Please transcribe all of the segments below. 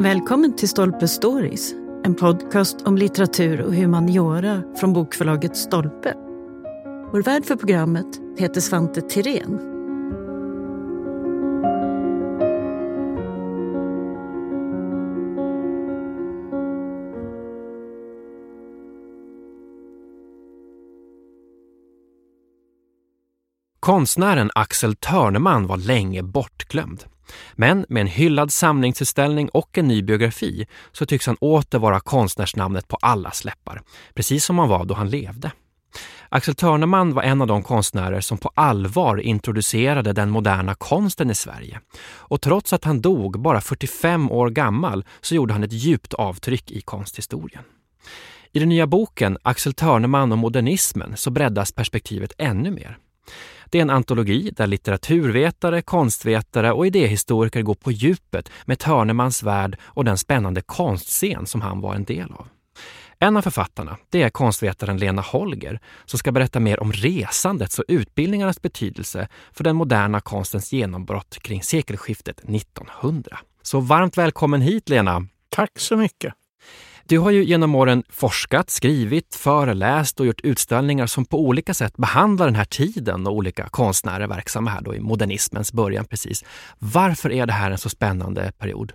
Välkommen till Stolpe Stories, en podcast om litteratur och humaniora från bokförlaget Stolpe. Vår värd för programmet heter Svante Tirén. Konstnären Axel Törneman var länge bortglömd. Men med en hyllad samlingsutställning och en ny biografi så tycks han åter vara konstnärsnamnet på allas läppar, precis som han var då han levde. Axel Törneman var en av de konstnärer som på allvar introducerade den moderna konsten i Sverige. Och trots att han dog bara 45 år gammal så gjorde han ett djupt avtryck i konsthistorien. I den nya boken Axel Törneman och modernismen så breddas perspektivet ännu mer. Det är en antologi där litteraturvetare, konstvetare och idéhistoriker går på djupet med Törnemans värld och den spännande konstscen som han var en del av. En av författarna det är konstvetaren Lena Holger som ska berätta mer om resandets och utbildningarnas betydelse för den moderna konstens genombrott kring sekelskiftet 1900. Så varmt välkommen hit Lena! Tack så mycket! Du har ju genom åren forskat, skrivit, föreläst och gjort utställningar som på olika sätt behandlar den här tiden och olika konstnärer verksamma här då i modernismens början precis. Varför är det här en så spännande period?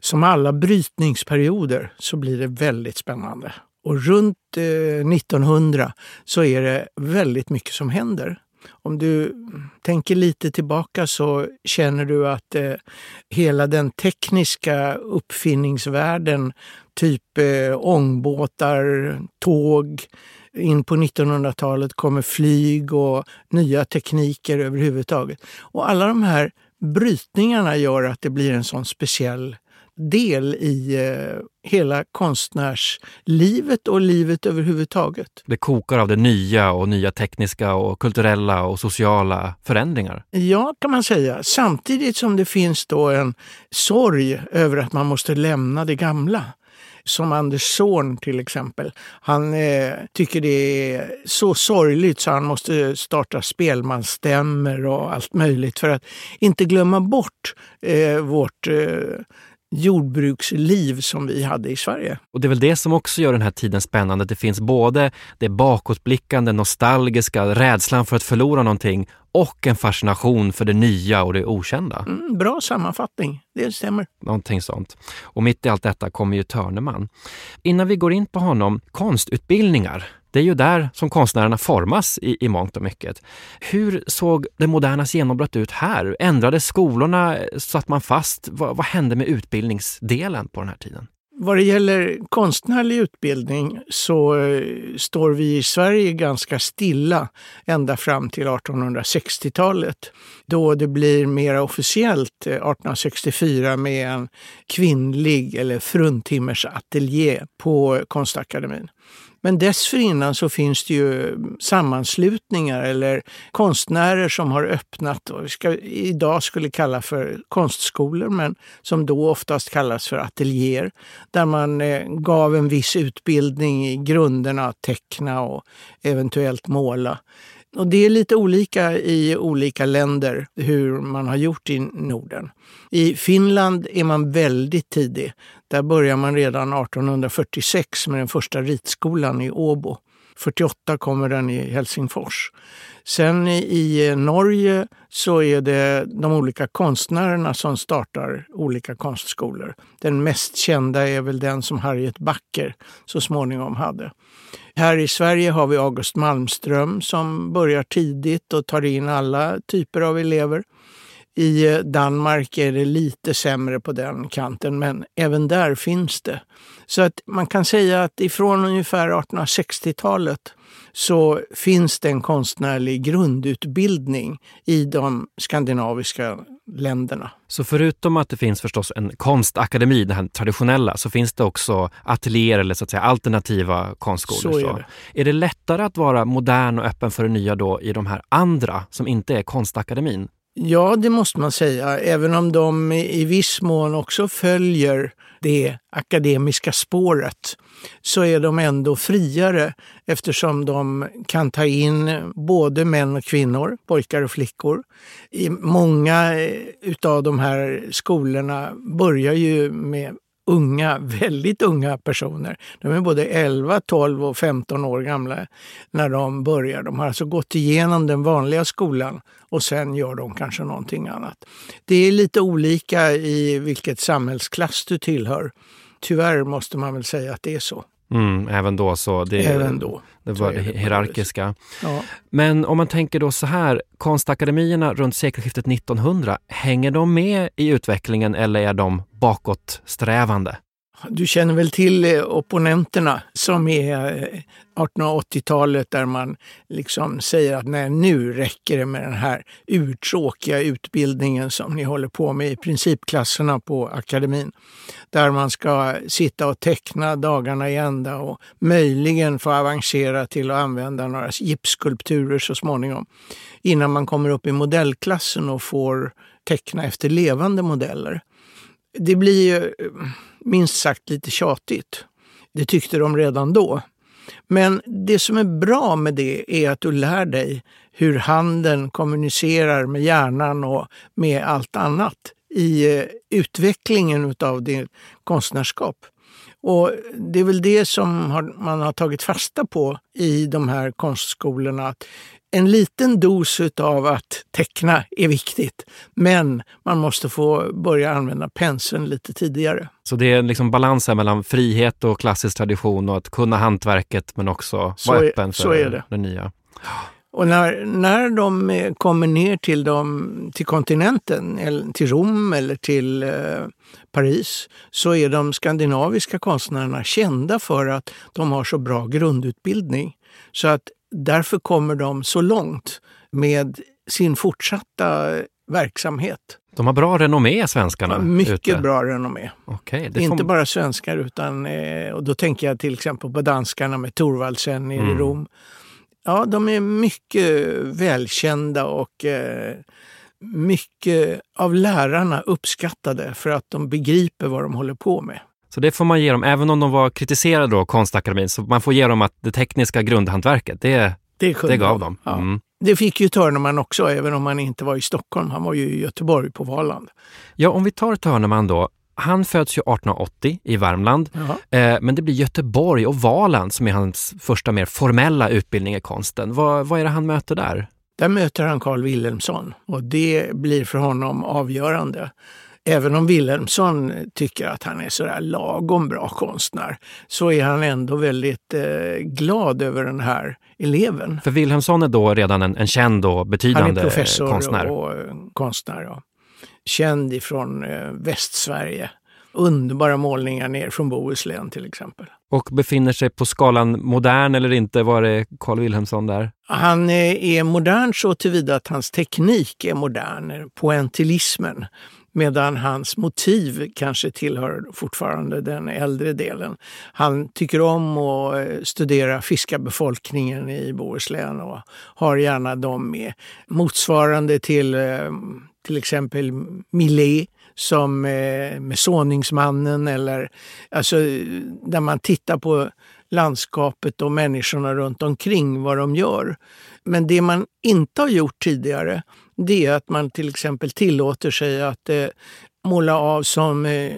Som alla brytningsperioder så blir det väldigt spännande. Och runt eh, 1900 så är det väldigt mycket som händer. Om du tänker lite tillbaka så känner du att eh, hela den tekniska uppfinningsvärlden, typ eh, ångbåtar, tåg, in på 1900-talet kommer flyg och nya tekniker överhuvudtaget. Och alla de här brytningarna gör att det blir en sån speciell del i eh, hela konstnärslivet och livet överhuvudtaget. Det kokar av det nya och nya tekniska och kulturella och sociala förändringar. Ja, kan man säga. Samtidigt som det finns då en sorg över att man måste lämna det gamla som Anders Zorn till exempel. Han eh, tycker det är så sorgligt så han måste starta spelmansstämmer och allt möjligt för att inte glömma bort eh, vårt eh, jordbruksliv som vi hade i Sverige. Och det är väl det som också gör den här tiden spännande. Det finns både det bakåtblickande, nostalgiska, rädslan för att förlora någonting och en fascination för det nya och det okända. Mm, bra sammanfattning, det stämmer. Någonting sånt. Och mitt i allt detta kommer ju Törneman. Innan vi går in på honom, konstutbildningar. Det är ju där som konstnärerna formas i, i mångt och mycket. Hur såg det modernas genombrott ut här? Ändrades skolorna? Satt man fast? Vad, vad hände med utbildningsdelen på den här tiden? Vad det gäller konstnärlig utbildning så eh, står vi i Sverige ganska stilla ända fram till 1860-talet då det blir mer officiellt eh, 1864 med en kvinnlig eller fruntimmersateljé på Konstakademin. Men dessförinnan så finns det ju sammanslutningar eller konstnärer som har öppnat vad vi ska, idag skulle kalla för konstskolor, men som då oftast kallas för ateljéer, där man eh, gav en viss utbildning i grunderna att teckna och eventuellt måla. Och det är lite olika i olika länder hur man har gjort i Norden. I Finland är man väldigt tidig. Där börjar man redan 1846 med den första ritskolan i Åbo. 48 kommer den i Helsingfors. Sen i Norge så är det de olika konstnärerna som startar olika konstskolor. Den mest kända är väl den som Harriet Backer så småningom hade. Här i Sverige har vi August Malmström som börjar tidigt och tar in alla typer av elever. I Danmark är det lite sämre på den kanten, men även där finns det. Så att man kan säga att ifrån ungefär 1860-talet så finns det en konstnärlig grundutbildning i de skandinaviska länderna. Så förutom att det finns förstås en konstakademi, den här traditionella, så finns det också ateljéer eller så att säga alternativa konstskolor? Så är det. är det lättare att vara modern och öppen för det nya då i de här andra som inte är konstakademin? Ja, det måste man säga, även om de i viss mån också följer det akademiska spåret så är de ändå friare eftersom de kan ta in både män och kvinnor, pojkar och flickor. I många eh, av de här skolorna börjar ju med unga, väldigt unga personer. De är både 11, 12 och 15 år gamla när de börjar. De har alltså gått igenom den vanliga skolan och sen gör de kanske någonting annat. Det är lite olika i vilket samhällsklass du tillhör. Tyvärr måste man väl säga att det är så. Mm, även då så. Det, även då. Det var det hierarkiska. Ja. Men om man tänker då så här, konstakademierna runt sekelskiftet 1900, hänger de med i utvecklingen eller är de bakåtsträvande? Du känner väl till eh, opponenterna som är eh, 1880-talet där man liksom säger att nej, nu räcker det med den här urtråkiga utbildningen som ni håller på med i principklasserna på akademin. Där man ska sitta och teckna dagarna i ända och möjligen få avancera till att använda några gipsskulpturer så småningom. Innan man kommer upp i modellklassen och får teckna efter levande modeller. Det blir ju minst sagt lite tjatigt. Det tyckte de redan då. Men det som är bra med det är att du lär dig hur handen kommunicerar med hjärnan och med allt annat i eh, utvecklingen av ditt konstnärskap. Och det är väl det som man har tagit fasta på i de här konstskolorna. Att en liten dos av att teckna är viktigt, men man måste få börja använda penseln lite tidigare. Så det är liksom balansen mellan frihet och klassisk tradition och att kunna hantverket men också vara öppen för det. det nya. Och när, när de kommer ner till, dem, till kontinenten, eller till Rom eller till eh, Paris, så är de skandinaviska konstnärerna kända för att de har så bra grundutbildning. Så att därför kommer de så långt med sin fortsatta verksamhet. De har bra renommé, svenskarna? Mycket ute. bra renommé. Okay, Inte får... bara svenskar, utan eh, och då tänker jag till exempel på danskarna med Thorvaldsen nere mm. i Rom. Ja, de är mycket välkända och eh, mycket av lärarna uppskattade för att de begriper vad de håller på med. Så det får man ge dem, även om de var kritiserade då, Konstakademin, så man får ge dem att det tekniska grundhantverket, det, det, det gav dem. Ja. Mm. Det fick ju Törneman också, även om han inte var i Stockholm. Han var ju i Göteborg på Valand. Ja, om vi tar Törneman då. Han föds ju 1880 i Värmland, eh, men det blir Göteborg och Valand som är hans första mer formella utbildning i konsten. Vad, vad är det han möter där? Där möter han Carl Wilhelmsson och det blir för honom avgörande. Även om Wilhelmsson tycker att han är sådär lagom bra konstnär så är han ändå väldigt eh, glad över den här eleven. För Wilhelmsson är då redan en, en känd och betydande konstnär? Han är professor konstnär. och eh, konstnär. Ja. Känd ifrån eh, Västsverige. Underbara målningar ner från Bohuslän till exempel. Och befinner sig på skalan modern eller inte? Var är Carl Wilhelmsson där? Han eh, är modern så tillvida att hans teknik är modern, pointillismen medan hans motiv kanske tillhör fortfarande den äldre delen. Han tycker om att eh, studera fiskarbefolkningen i Bohuslän och har gärna dem med. Motsvarande till eh, till exempel Millet som eh, med Såningsmannen eller alltså där man tittar på landskapet och människorna runt omkring vad de gör. Men det man inte har gjort tidigare det är att man till exempel tillåter sig att eh, måla av som eh,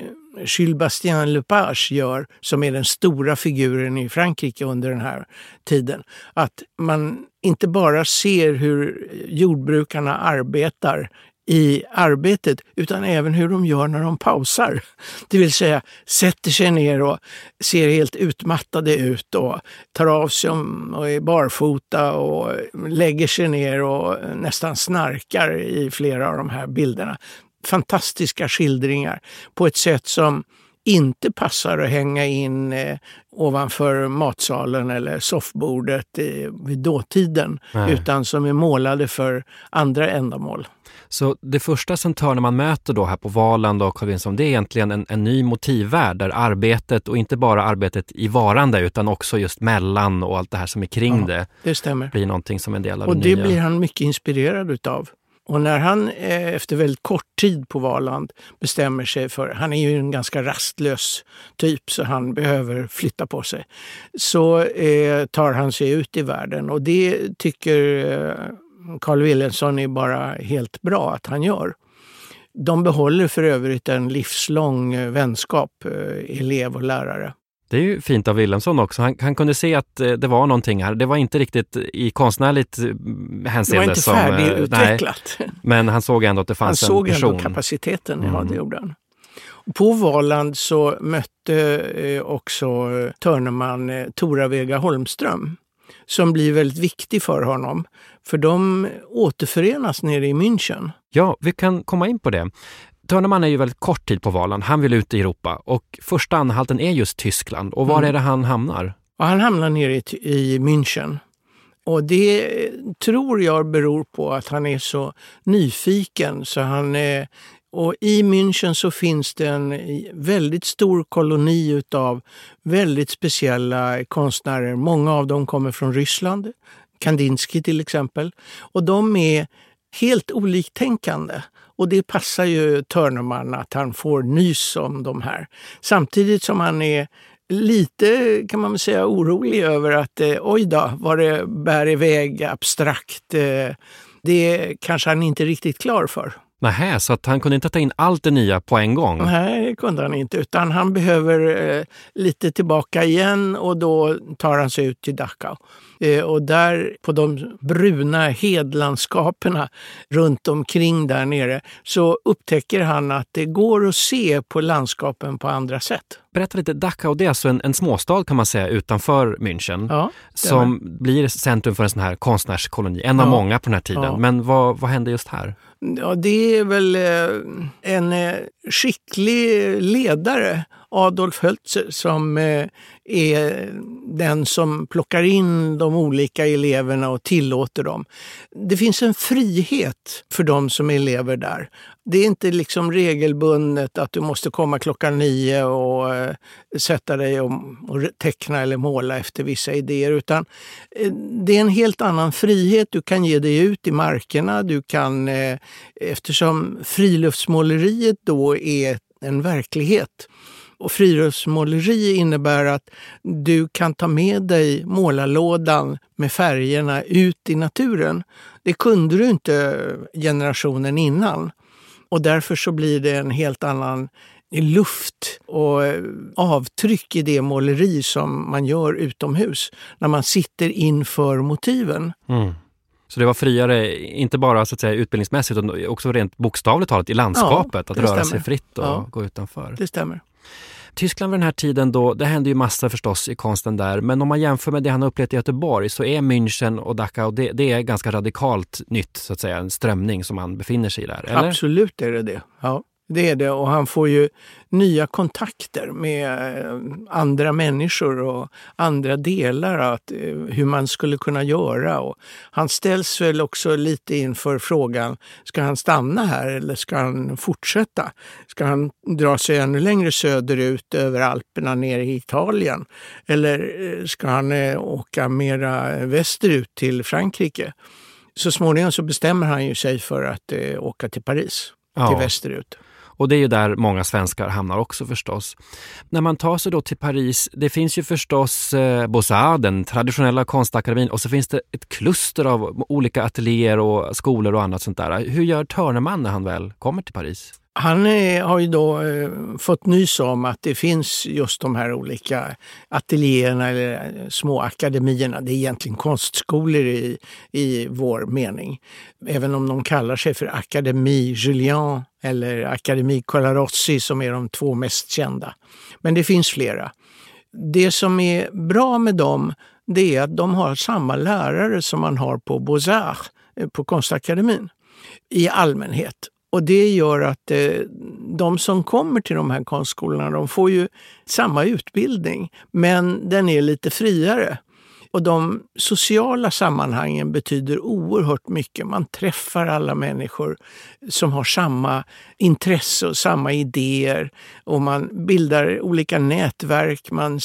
Jules Bastien Lepage gör, som är den stora figuren i Frankrike under den här tiden. Att man inte bara ser hur jordbrukarna arbetar i arbetet utan även hur de gör när de pausar. Det vill säga sätter sig ner och ser helt utmattade ut och tar av sig och är barfota och lägger sig ner och nästan snarkar i flera av de här bilderna. Fantastiska skildringar på ett sätt som inte passar att hänga in eh, ovanför matsalen eller soffbordet eh, vid dåtiden, Nej. utan som är målade för andra ändamål. Så det första centrala man möter då här på Valand och Carl Winsson, det är egentligen en, en, ny motivvärld där arbetet och inte bara arbetet i varande utan också just mellan och allt det här som är kring ja, det, det stämmer. blir någonting som en del av och det nya. Och det blir han mycket inspirerad utav. Och när han eh, efter väldigt kort tid på Valand bestämmer sig för, han är ju en ganska rastlös typ så han behöver flytta på sig, så eh, tar han sig ut i världen och det tycker eh, Carl Wilhelmsson är bara helt bra att han gör. De behåller för övrigt en livslång eh, vänskap, eh, elev och lärare. Det är ju fint av Wilhelmsson också. Han, han, kunde se att eh, det var någonting här. Det var inte riktigt i konstnärligt hänseende. Det var inte färdigutvecklat. men han såg ändå att det fanns en person. Han såg ändå kapaciteten, mm. ja det gjorde han. På Valand så mötte också Törneman Tora Vega Holmström som blir väldigt viktig för honom. För de återförenas nere i München. Ja, vi kan komma in på det. Törneman är ju väldigt kort tid på Valand. Han vill ut i Europa och första anhalten är just Tyskland. Och var mm. är det han hamnar? Ja, han hamnar nere i, i München. Och det tror jag beror på att han är så nyfiken så han är och i München så finns det en väldigt stor koloni utav väldigt speciella konstnärer. Många av dem kommer från Ryssland, Kandinsky till exempel. Och de är helt oliktänkande. Och det passar ju Törneman att han får nys om de här. Samtidigt som han är lite, kan man säga, orolig över att eh, oj då, vad det bär iväg abstrakt. Eh, det kanske han inte är riktigt klar för. Nähä, så att han kunde inte ta in allt det nya på en gång? Nej, det kunde han inte. Utan han behöver eh, lite tillbaka igen och då tar han sig ut till Dachau. Eh, och där på de bruna hedlandskaperna runt omkring där nere så upptäcker han att det går att se på landskapen på andra sätt. Berätta lite, Dachau det är alltså en, en småstad kan man säga utanför München ja, som blir centrum för en sån här konstnärskoloni, en av många på den här tiden. Ja. Men vad, vad hände just här? Ja, det är väl eh, en eh, skicklig ledare, Adolf Hölzer, som är den som plockar in de olika eleverna och tillåter dem. Det finns en frihet för de som är elever där. Det är inte liksom regelbundet att du måste komma klockan nio och eh, sätta dig och, och, teckna eller måla efter vissa idéer. Utan eh, det är en helt annan frihet. Du kan ge dig ut i markerna. Du kan, eh, eftersom friluftsmåleriet då är en verklighet och friluftsmåleri innebär att du kan ta med dig målarlådan med färgerna ut i naturen. Det kunde du inte generationen innan. Och därför så blir det en helt annan luft och avtryck i det måleri som man gör utomhus när man sitter inför motiven. Mm. Så det var friare, inte bara så att säga, utbildningsmässigt utan också rent bokstavligt talat i landskapet, ja, att röra stämmer. sig fritt och ja, gå utanför. Det stämmer. Tyskland vid den här tiden då, det hände ju massa förstås i konsten där, men om man jämför med det han upplevt i Göteborg så är München och Dachau, det, det är ganska radikalt nytt, så att säga, en strömning som han befinner sig i där. Eller? Absolut är det det. Ja. Det är det och han får ju nya kontakter med eh, andra människor och andra delar, att, eh, hur man skulle kunna göra. Och han ställs väl också lite inför frågan, ska han stanna här eller ska han fortsätta? Ska han dra sig ännu längre söderut över Alperna ner i Italien? Eller eh, ska han åka mera västerut till Frankrike? Så småningom så bestämmer han ju sig för att åka till Paris, ja. till västerut. Och det är ju där många svenskar hamnar också förstås. När man tar sig då till Paris, det finns ju förstås eh, Beaux-Arts, den traditionella konstakademin och så finns det ett kluster av olika ateljéer och skolor och annat sånt där. Hur gör Törneman när han väl kommer till Paris? Han är, har ju då eh, fått nys om att det finns just de här olika ateljéerna eller eh, små akademierna. Det är egentligen konstskolor i, i vår mening. Även om de kallar sig för Akademi Julien eller Akademi Colarossi som är de två mest kända. Men det finns flera. Det som är bra med dem det är att de har samma lärare som man har på Beaux-Arts, eh, på Konstakademin i allmänhet. Och det gör att eh, de som kommer till de här konstskolorna, de får ju samma utbildning, men den är lite friare. Och de sociala sammanhangen betyder oerhört mycket. Man träffar alla människor som har samma intresse och samma idéer. Och man bildar olika nätverk, man,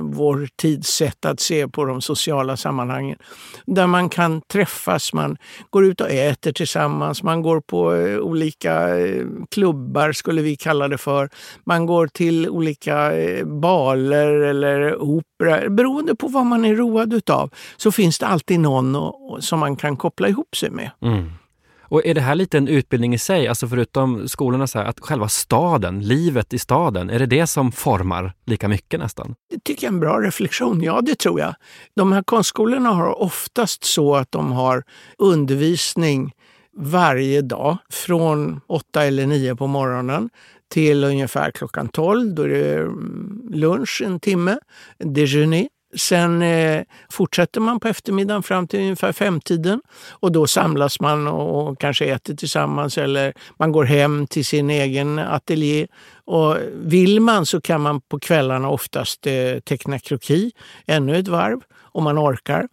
vår tids sätt att se på de sociala sammanhangen. Där man kan träffas, man går ut och äter tillsammans, man går på eh, olika eh, klubbar, skulle vi kalla det för. Man går till olika eh, baler eller opera. Beroende på vad man är road utav så finns det alltid någon som man kan koppla ihop sig med. Mm. Och är det här lite en utbildning i sig, alltså förutom skolorna, så här, att själva staden, livet i staden, är det det som formar lika mycket nästan? Det tycker jag är en bra reflektion. Ja, det tror jag. De här konstskolorna har oftast så att de har undervisning varje dag från åtta eller nio på morgonen till ungefär klockan 12. Då är det lunch en timme, déjeuner Sen eh, fortsätter man på eftermiddagen fram till ungefär femtiden och då samlas man och kanske äter tillsammans eller man går hem till sin egen ateljé. Och vill man så kan man på kvällarna oftast eh, teckna kroki ännu ett varv om man orkar.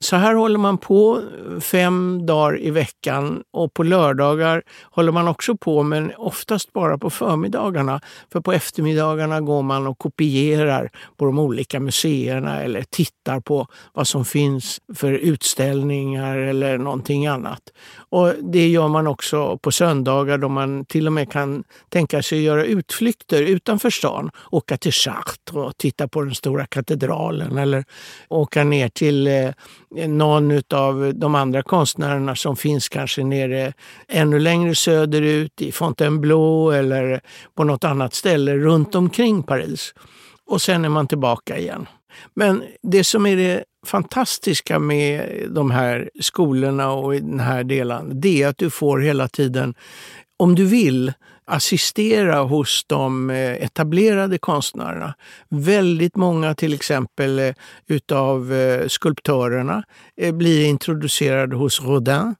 Så här håller man på eh, fem dagar i veckan och på lördagar håller man också på men oftast bara på förmiddagarna. För på eftermiddagarna går man och kopierar på de olika museerna eller tittar på vad som finns för utställningar eller någonting annat. Och det gör man också på söndagar då man till och med kan tänka sig göra utflykter utanför stan. Åka till Chartres och titta på den stora katedralen eller åka ner till eh, någon av de andra konstnärerna som finns kanske nere ännu längre söderut i Fontainebleau eller på något annat ställe runt omkring Paris. Och sen är man tillbaka igen. Men det som är det fantastiska med de här skolorna och i den här delen, det är att du får hela tiden, om du vill, assistera hos de eh, etablerade konstnärerna. Väldigt många till exempel eh, utav eh, skulptörerna blir introducerade hos Rodin.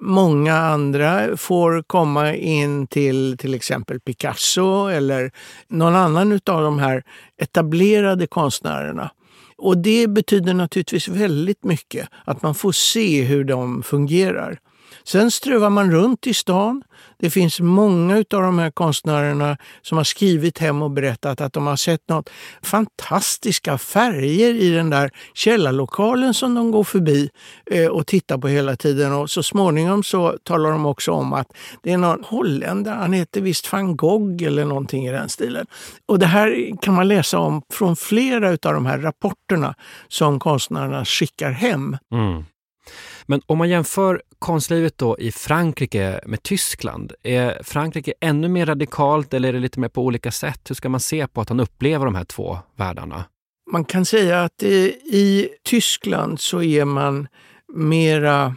Många andra får komma in till till exempel Picasso eller någon annan av de här etablerade konstnärerna. Och det betyder naturligtvis väldigt mycket att man får se hur de fungerar. Sen strövar man runt i stan. Det finns många av de här konstnärerna som har skrivit hem och berättat att de har sett något fantastiska färger i den där källarlokalen som de går förbi eh, och tittar på hela tiden. Och så småningom så talar de också om att det är någon holländare, han heter visst van Gogh eller någonting i den stilen. Och det här kan man läsa om från flera av de här rapporterna som konstnärerna skickar hem. Mm. Men om man jämför konstlivet då i Frankrike med Tyskland, är Frankrike ännu mer radikalt eller är det lite mer på olika sätt? Hur ska man se på att han upplever de här två världarna? Man kan säga att i Tyskland så är man mera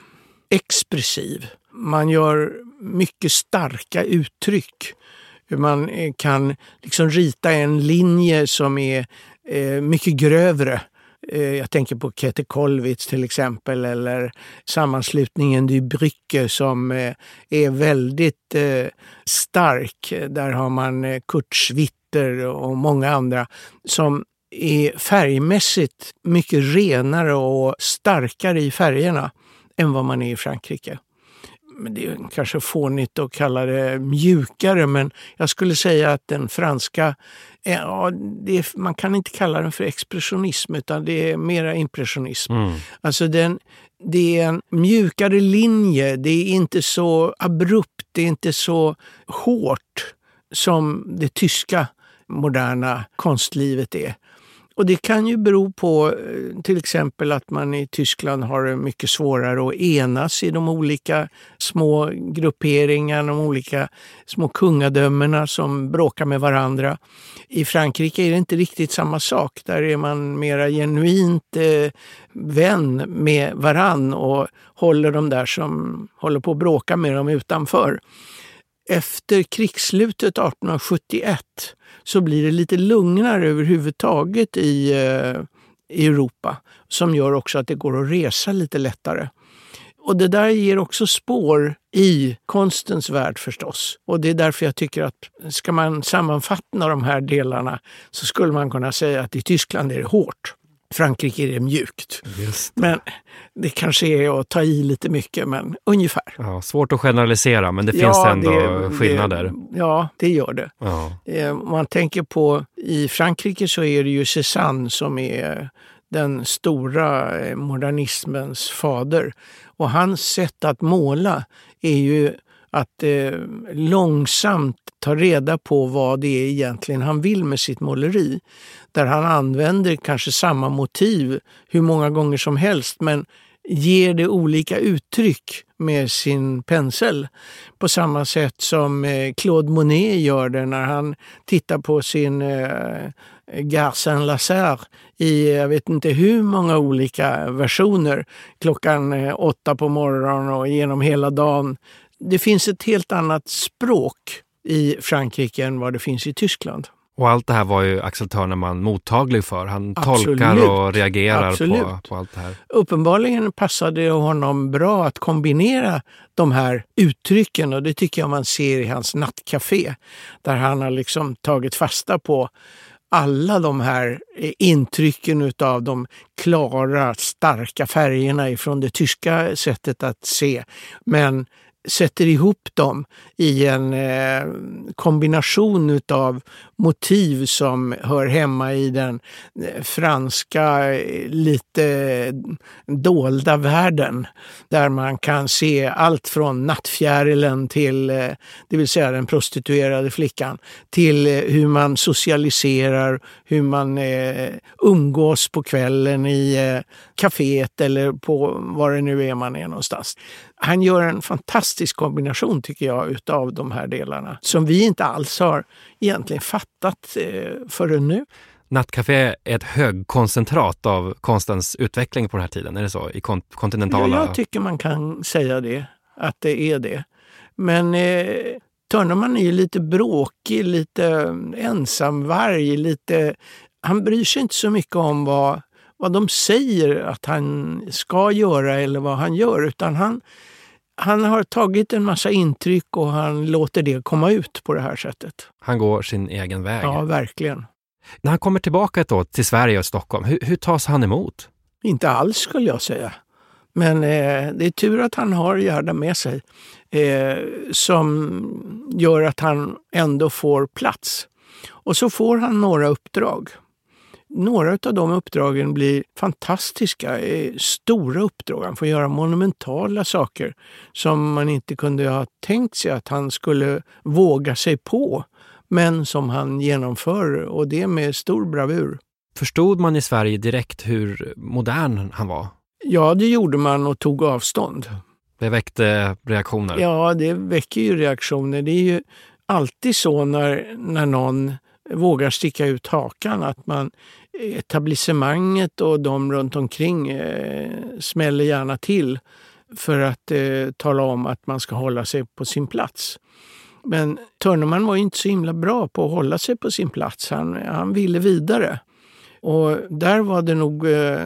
expressiv. Man gör mycket starka uttryck. Man eh, kan liksom rita en linje som är eh, mycket grövre Eh, Eh, jag tänker på Käthe Kollwitz till exempel eller sammanslutningen Die Brücke som eh, är väldigt eh, stark. Där har man Kurt Schwitter och många andra som är färgmässigt mycket renare och starkare i färgerna än vad man är i Frankrike men det är kanske fånigt att kalla det mjukare, men jag skulle säga att den franska, ja, är, man kan inte kalla den för expressionism utan det är mera impressionism. Mm. Alltså den, det är en mjukare linje, det är inte så abrupt, det är inte så hårt som det tyska moderna konstlivet är. Och det kan ju bero på eh, till exempel att man i Tyskland har mycket svårare att enas i de olika små grupperingarna, de olika små kungadömena som bråkar med varandra. I Frankrike är det inte riktigt samma sak. Där är man mera genuint eh, vän med varann och håller de där som håller på att bråka med dem utanför. Efter krigsslutet 1871 så blir det lite lugnare överhuvudtaget i, eh, i Europa som gör också att det går att resa lite lättare. Och det där ger också spår i konstens värld förstås. Och det är därför jag tycker att ska man sammanfatta de här delarna så skulle man kunna säga att i Tyskland är det hårt. Frankrike är det mjukt. Det. Men det kanske är att ta i lite mycket, men ungefär. Ja, svårt att generalisera, men det finns ja, ändå det, skillnader. Det, ja, det gör det. Ja. Eh, om man tänker på, i Frankrike så är det ju Cézanne som är den stora eh, modernismens fader. Och hans sätt att måla är ju att eh, långsamt ta reda på vad det är egentligen han vill med sitt måleri. Där han använder kanske samma motiv hur många gånger som helst men ger det olika uttryck med sin pensel. På samma sätt som eh, Claude Monet gör det när han tittar på sin eh, Garcin Lazare i jag vet inte hur många olika versioner. Klockan eh, åtta på morgonen och genom hela dagen. Det finns ett helt annat språk i Frankrike än vad det finns i Tyskland. Och allt det här var ju Axel Törneman mottaglig för. Han Absolut. tolkar och reagerar på, på, allt det här. Uppenbarligen passade det honom bra att kombinera de här uttrycken och det tycker jag man ser i hans nattcafé. Där han har liksom tagit fasta på alla de här intrycken av de klara, starka färgerna ifrån det tyska sättet att se. Men sätter ihop dem i en eh, kombination av motiv som hör hemma i den eh, franska eh, lite eh, dolda världen. Där man kan se allt från nattfjärilen till, det vill säga den prostituerade flickan, till hur man socialiserar, hur man umgås på kvällen i kaféet eller på var det nu är man är någonstans han gör en fantastisk kombination tycker jag utav de här delarna som vi inte alls har egentligen fattat eh, förrän nu. Nattcafé är ett högkoncentrat av konstens utveckling på den här tiden, är det så? I kont kontinentala... Ja, jag tycker man kan säga det, att det är det. Men eh, Törneman är ju lite bråkig, lite ensamvarg, lite... Han bryr sig inte så mycket om vad, vad de säger att han ska göra eller vad han gör, utan han han har tagit en massa intryck och han låter det komma ut på det här sättet. Han går sin egen väg. Ja, verkligen. När han kommer tillbaka då till Sverige och Stockholm, hur, hur tas han emot? Inte alls skulle jag säga. Men eh, det är tur att han har Gerda med sig eh, som gör att han ändå får plats. Och så får han några uppdrag. Några av de uppdragen blir fantastiska, eh, stora uppdrag. Han får göra monumentala saker som man inte kunde ha tänkt sig att han skulle våga sig på, men som han genomför och det med stor bravur. Förstod man i Sverige direkt hur modern han var? Ja, det gjorde man och tog avstånd. Det väckte reaktioner? Ja, det väcker ju reaktioner. Det är ju alltid så när, när någon vågar sticka ut hakan, att man etablissemanget och de runt omkring eh, smäller gärna till för att eh, tala om att man ska hålla sig på sin plats. Men Törneman var inte så himla bra på att hålla sig på sin plats. Han, han ville vidare. Och där var det nog eh,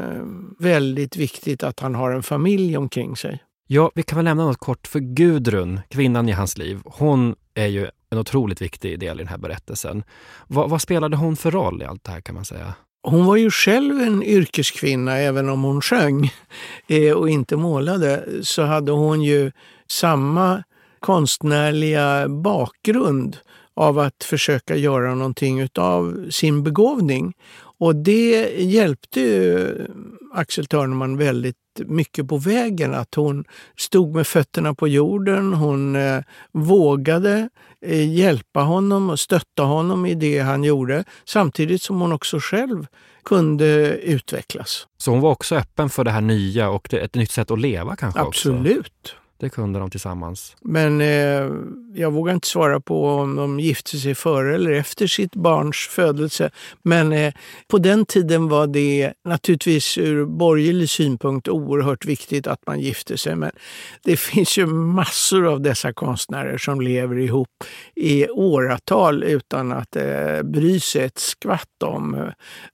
väldigt viktigt att han har en familj omkring sig. Ja, vi kan väl nämna något kort för Gudrun, kvinnan i hans liv. Hon är ju en otroligt viktig del i den här berättelsen. Va, vad spelade hon för roll i allt det här kan man säga? Hon var ju själv en yrkeskvinna, även om hon sjöng eh, och inte målade, så hade hon ju samma konstnärliga bakgrund av att försöka göra någonting av sin begåvning. Och det hjälpte ju Axel Törneman väldigt mycket på vägen. Att hon stod med fötterna på jorden, hon eh, vågade hjälpa honom och stötta honom i det han gjorde. Samtidigt som hon också själv kunde utvecklas. Så hon var också öppen för det här nya och ett nytt sätt att leva kanske? Absolut. Också. Det kunde de tillsammans. Men eh, jag vågar inte svara på om de gifte sig före eller efter sitt barns födelse. Men eh, på den tiden var det naturligtvis ur borgerlig synpunkt oerhört viktigt att man gifte sig. Men det finns ju massor av dessa konstnärer som lever ihop i åratal utan att eh, bry sig ett skvatt om eh,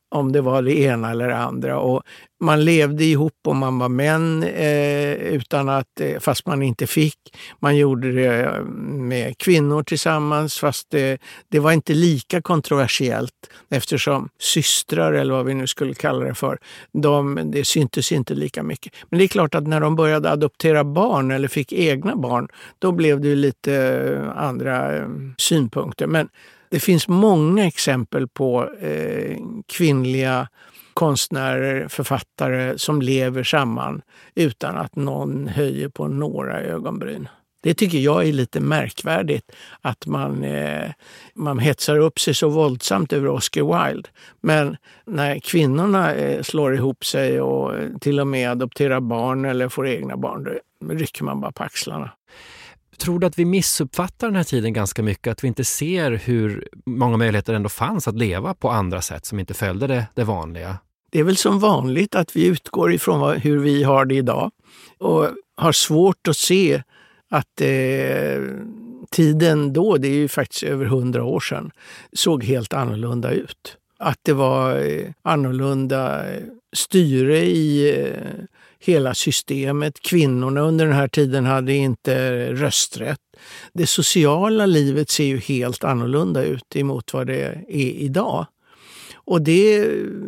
om det var det ena eller det andra. Och man levde ihop och man var män eh, utan att, eh, fast man inte fick. Man gjorde det eh, med kvinnor tillsammans fast det, det var inte lika kontroversiellt eftersom systrar, eller vad vi nu skulle kalla det för, de, det syntes inte lika mycket. Men det är klart att när de började adoptera barn eller fick egna barn, då blev det lite eh, andra eh, synpunkter. Men det finns många exempel på eh, kvinnliga konstnärer, författare som lever samman utan att någon höjer på några ögonbryn. Det tycker jag är lite märkvärdigt att man, eh, man hetsar upp sig så våldsamt över Oscar Wilde. Men när kvinnorna eh, slår ihop sig och eh, till och med adopterar barn eller får egna barn, då rycker man bara på axlarna. Tror du att vi missuppfattar den här tiden ganska mycket? Att vi inte ser hur många möjligheter ändå fanns att leva på andra sätt som inte följde det, det vanliga? Det är väl som vanligt att vi utgår ifrån vad, hur vi har det idag och har svårt att se att eh, tiden då, det är ju faktiskt över hundra år sedan, såg helt annorlunda ut. Att det var eh, annorlunda eh, styre i eh, hela systemet. Kvinnorna under den här tiden hade inte rösträtt. Det sociala livet ser ju helt annorlunda ut emot vad det är idag. Och det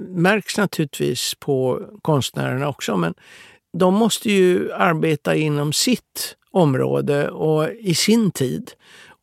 märks naturligtvis på konstnärerna också, men de måste ju arbeta inom sitt område och i sin tid.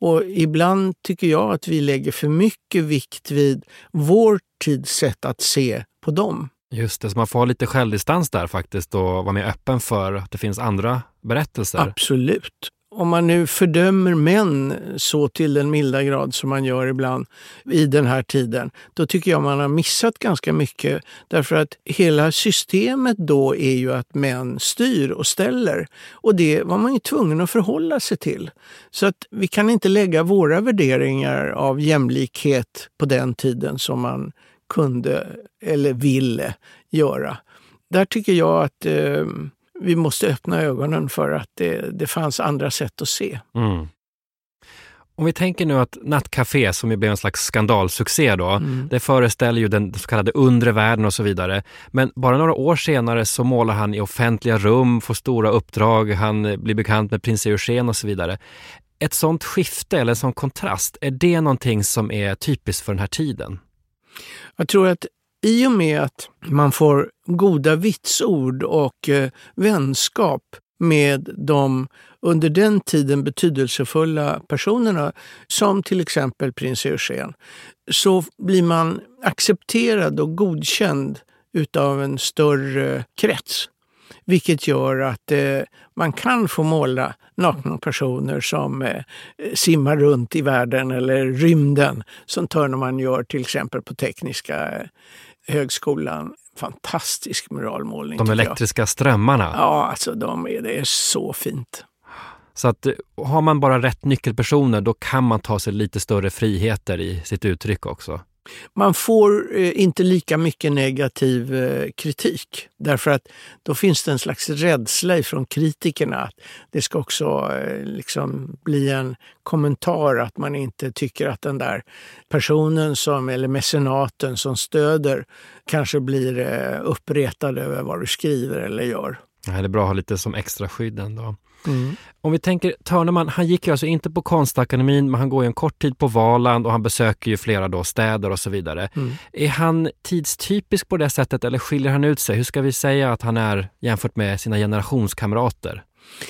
Och ibland tycker jag att vi lägger för mycket vikt vid vår tids sätt att se på dem. Just det, så man får ha lite självdistans där faktiskt och vara mer öppen för att det finns andra berättelser. Absolut. Om man nu fördömer män så till den milda grad som man gör ibland i den här tiden, då tycker jag man har missat ganska mycket. Därför att hela systemet då är ju att män styr och ställer. Och det var man ju tvungen att förhålla sig till. Så att vi kan inte lägga våra värderingar av jämlikhet på den tiden som man kunde eller ville göra. Där tycker jag att eh, vi måste öppna ögonen för att det, det fanns andra sätt att se. Mm. Om vi tänker nu att Nattcafé, som ju blev en slags skandalsuccé då, mm. det föreställer ju den så kallade undre världen och så vidare. Men bara några år senare så målar han i offentliga rum, får stora uppdrag, han blir bekant med prins Eugen och så vidare. Ett sånt skifte eller en sån kontrast, är det någonting som är typiskt för den här tiden? Jag tror att i och med att man får goda vitsord och eh, vänskap med de under den tiden betydelsefulla personerna, som till exempel prins Eugen, så blir man accepterad och godkänd utav en större krets. Vilket gör att eh, man kan få måla nakna personer som eh, simmar runt i världen eller rymden, som Törneman gör till exempel på Tekniska eh, högskolan. Fantastisk muralmålning. De elektriska jag. strömmarna? Ja, alltså de är, det är så fint. Så att har man bara rätt nyckelpersoner då kan man ta sig lite större friheter i sitt uttryck också. Man får eh, inte lika mycket negativ eh, kritik därför att då finns det en slags rädsla från kritikerna att det ska också eh, liksom bli en kommentar att man inte tycker att den där personen som, eller mecenaten som stöder kanske blir uppretad över vad du skriver eller gör. Det är bra att ha lite som extra skydd ändå. Mm. Om vi tänker Törneman, han gick ju alltså inte på Konstakademin men han går ju en kort tid på Valand och han besöker ju flera då städer och så vidare. Mm. Är han tidstypisk på det sättet eller skiljer han ut sig? Hur ska vi säga att han är jämfört med sina generationskamrater?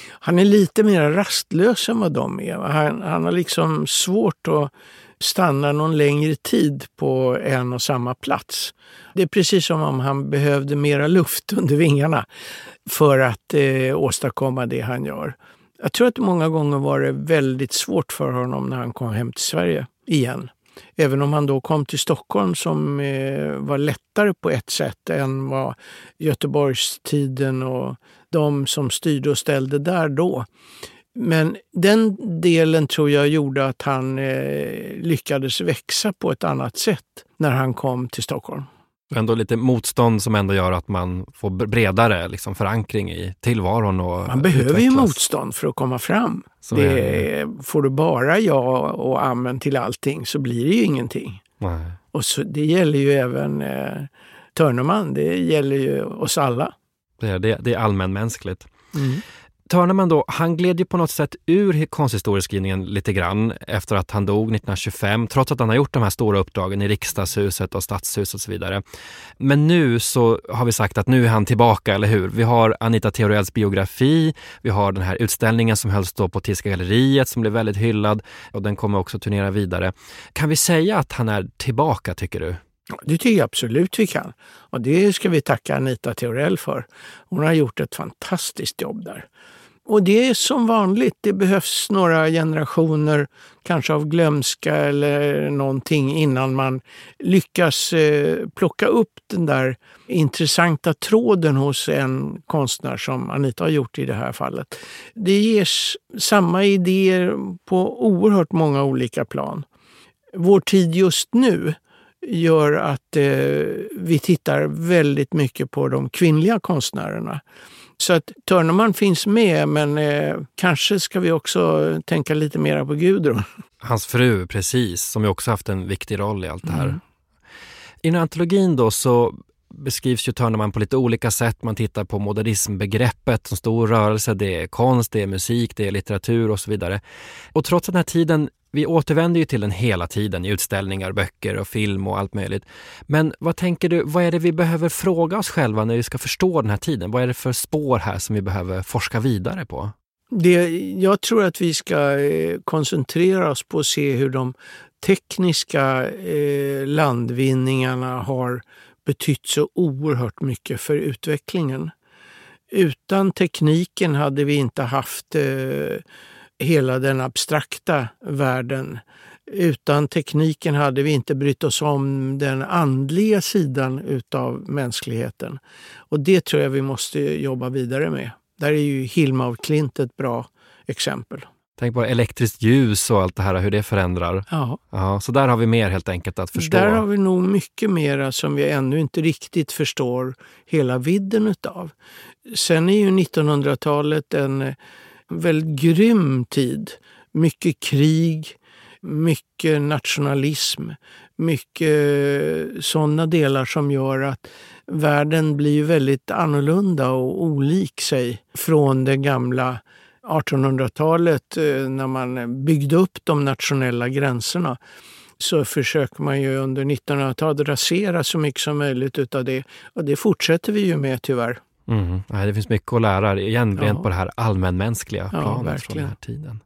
Han är lite mer rastlös än vad de är. Han, han har liksom svårt att stanna någon längre tid på en och samma plats. Det är precis som om han behövde mera luft under vingarna för att eh, åstadkomma det han gör. Jag tror att många gånger var det väldigt svårt för honom när han kom hem till Sverige igen. Även om han då kom till Stockholm som eh, var lättare på ett sätt än vad Göteborgstiden och de som styrde och ställde där då. Men den delen tror jag gjorde att han eh, lyckades växa på ett annat sätt när han kom till Stockholm. Ändå lite motstånd som ändå gör att man får bredare liksom, förankring i tillvaron. Och man behöver utvecklas. ju motstånd för att komma fram. det, får du bara ja och amen till allting så blir det ju ingenting. Nej. Och så, det gäller ju även eh, Törneman, det gäller ju oss alla. Det är, det, det är allmänmänskligt. Mm. Törneman då, han gled ju på något sätt ur konsthistorieskrivningen lite grann efter att han dog 1925, trots att han har gjort de här stora uppdragen i riksdagshuset och stadshuset och så vidare. Men nu så har vi sagt att nu är han tillbaka, eller hur? Vi har Anita Theorells biografi, vi har den här utställningen som hölls då på Tiska galleriet som blev väldigt hyllad och den kommer också turnera vidare. Kan vi säga att han är tillbaka, tycker du? Det tycker jag absolut vi kan. Och det ska vi tacka Anita Theorell för. Hon har gjort ett fantastiskt jobb där. Och det är som vanligt, det behövs några generationer kanske av glömska eller någonting innan man lyckas eh, plocka upp den där intressanta tråden hos en konstnär som Anita har gjort i det här fallet. Det ges samma idéer på oerhört många olika plan. Vår tid just nu gör att eh, vi tittar väldigt mycket på de kvinnliga konstnärerna. Så att Törneman finns med, men eh, kanske ska vi också tänka lite mer på Gudrun. Hans fru, precis, som ju också haft en viktig roll i allt det här. Mm. I den här antologin då så beskrivs ju Törneman på lite olika sätt. Man tittar på modernismbegreppet som stor rörelse. Det är konst, det är musik, det är litteratur och så vidare. Och trots att den här tiden vi återvänder ju till den hela tiden i utställningar, böcker och film och allt möjligt. Men vad tänker du, vad är det vi behöver fråga oss själva när vi ska förstå den här tiden? Vad är det för spår här som vi behöver forska vidare på? Det, jag tror att vi ska eh, koncentrera oss på att se hur de tekniska eh, landvinningarna har betytt så oerhört mycket för utvecklingen. Utan tekniken hade vi inte haft eh, hela den abstrakta världen. Utan tekniken hade vi inte brytt oss om den andliga sidan utav mänskligheten. Och det tror jag vi måste jobba vidare med. Där är ju Hilma av Klint ett bra exempel. Tänk på elektriskt ljus och allt det här, hur det förändrar. Ja. ja. Så där har vi mer helt enkelt att förstå. Där har vi nog mycket mera som vi ännu inte riktigt förstår hela vidden utav. Sen är ju 1900-talet en väldigt grym tid. Mycket krig, mycket nationalism, mycket eh, sådana delar som gör att världen blir väldigt annorlunda och olik sig från det gamla 1800-talet eh, när man byggde upp de nationella gränserna så försöker man ju under 1900-talet rasera så mycket som möjligt utav det. Och det fortsätter vi ju med tyvärr. Mm. det finns mycket att lära, igen ja. rent på det här allmänmänskliga planet ja, från den här tiden.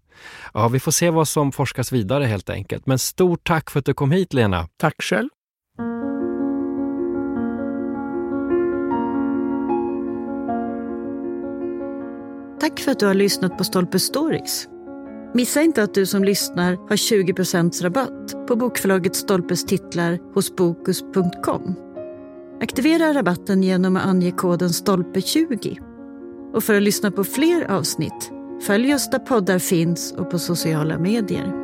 Ja, vi får se vad som forskas vidare helt enkelt. Men stort tack för att du kom hit Lena. Tack själv. Tack för att du har lyssnat på Stolpe Stories. Missa inte att du som lyssnar har 20 rabatt på bokförlaget Stolpes titlar hos Bokus.com. Aktivera rabatten genom att ange koden STOLPE20. Och för att lyssna på fler avsnitt, följ oss där poddar finns och på sociala medier.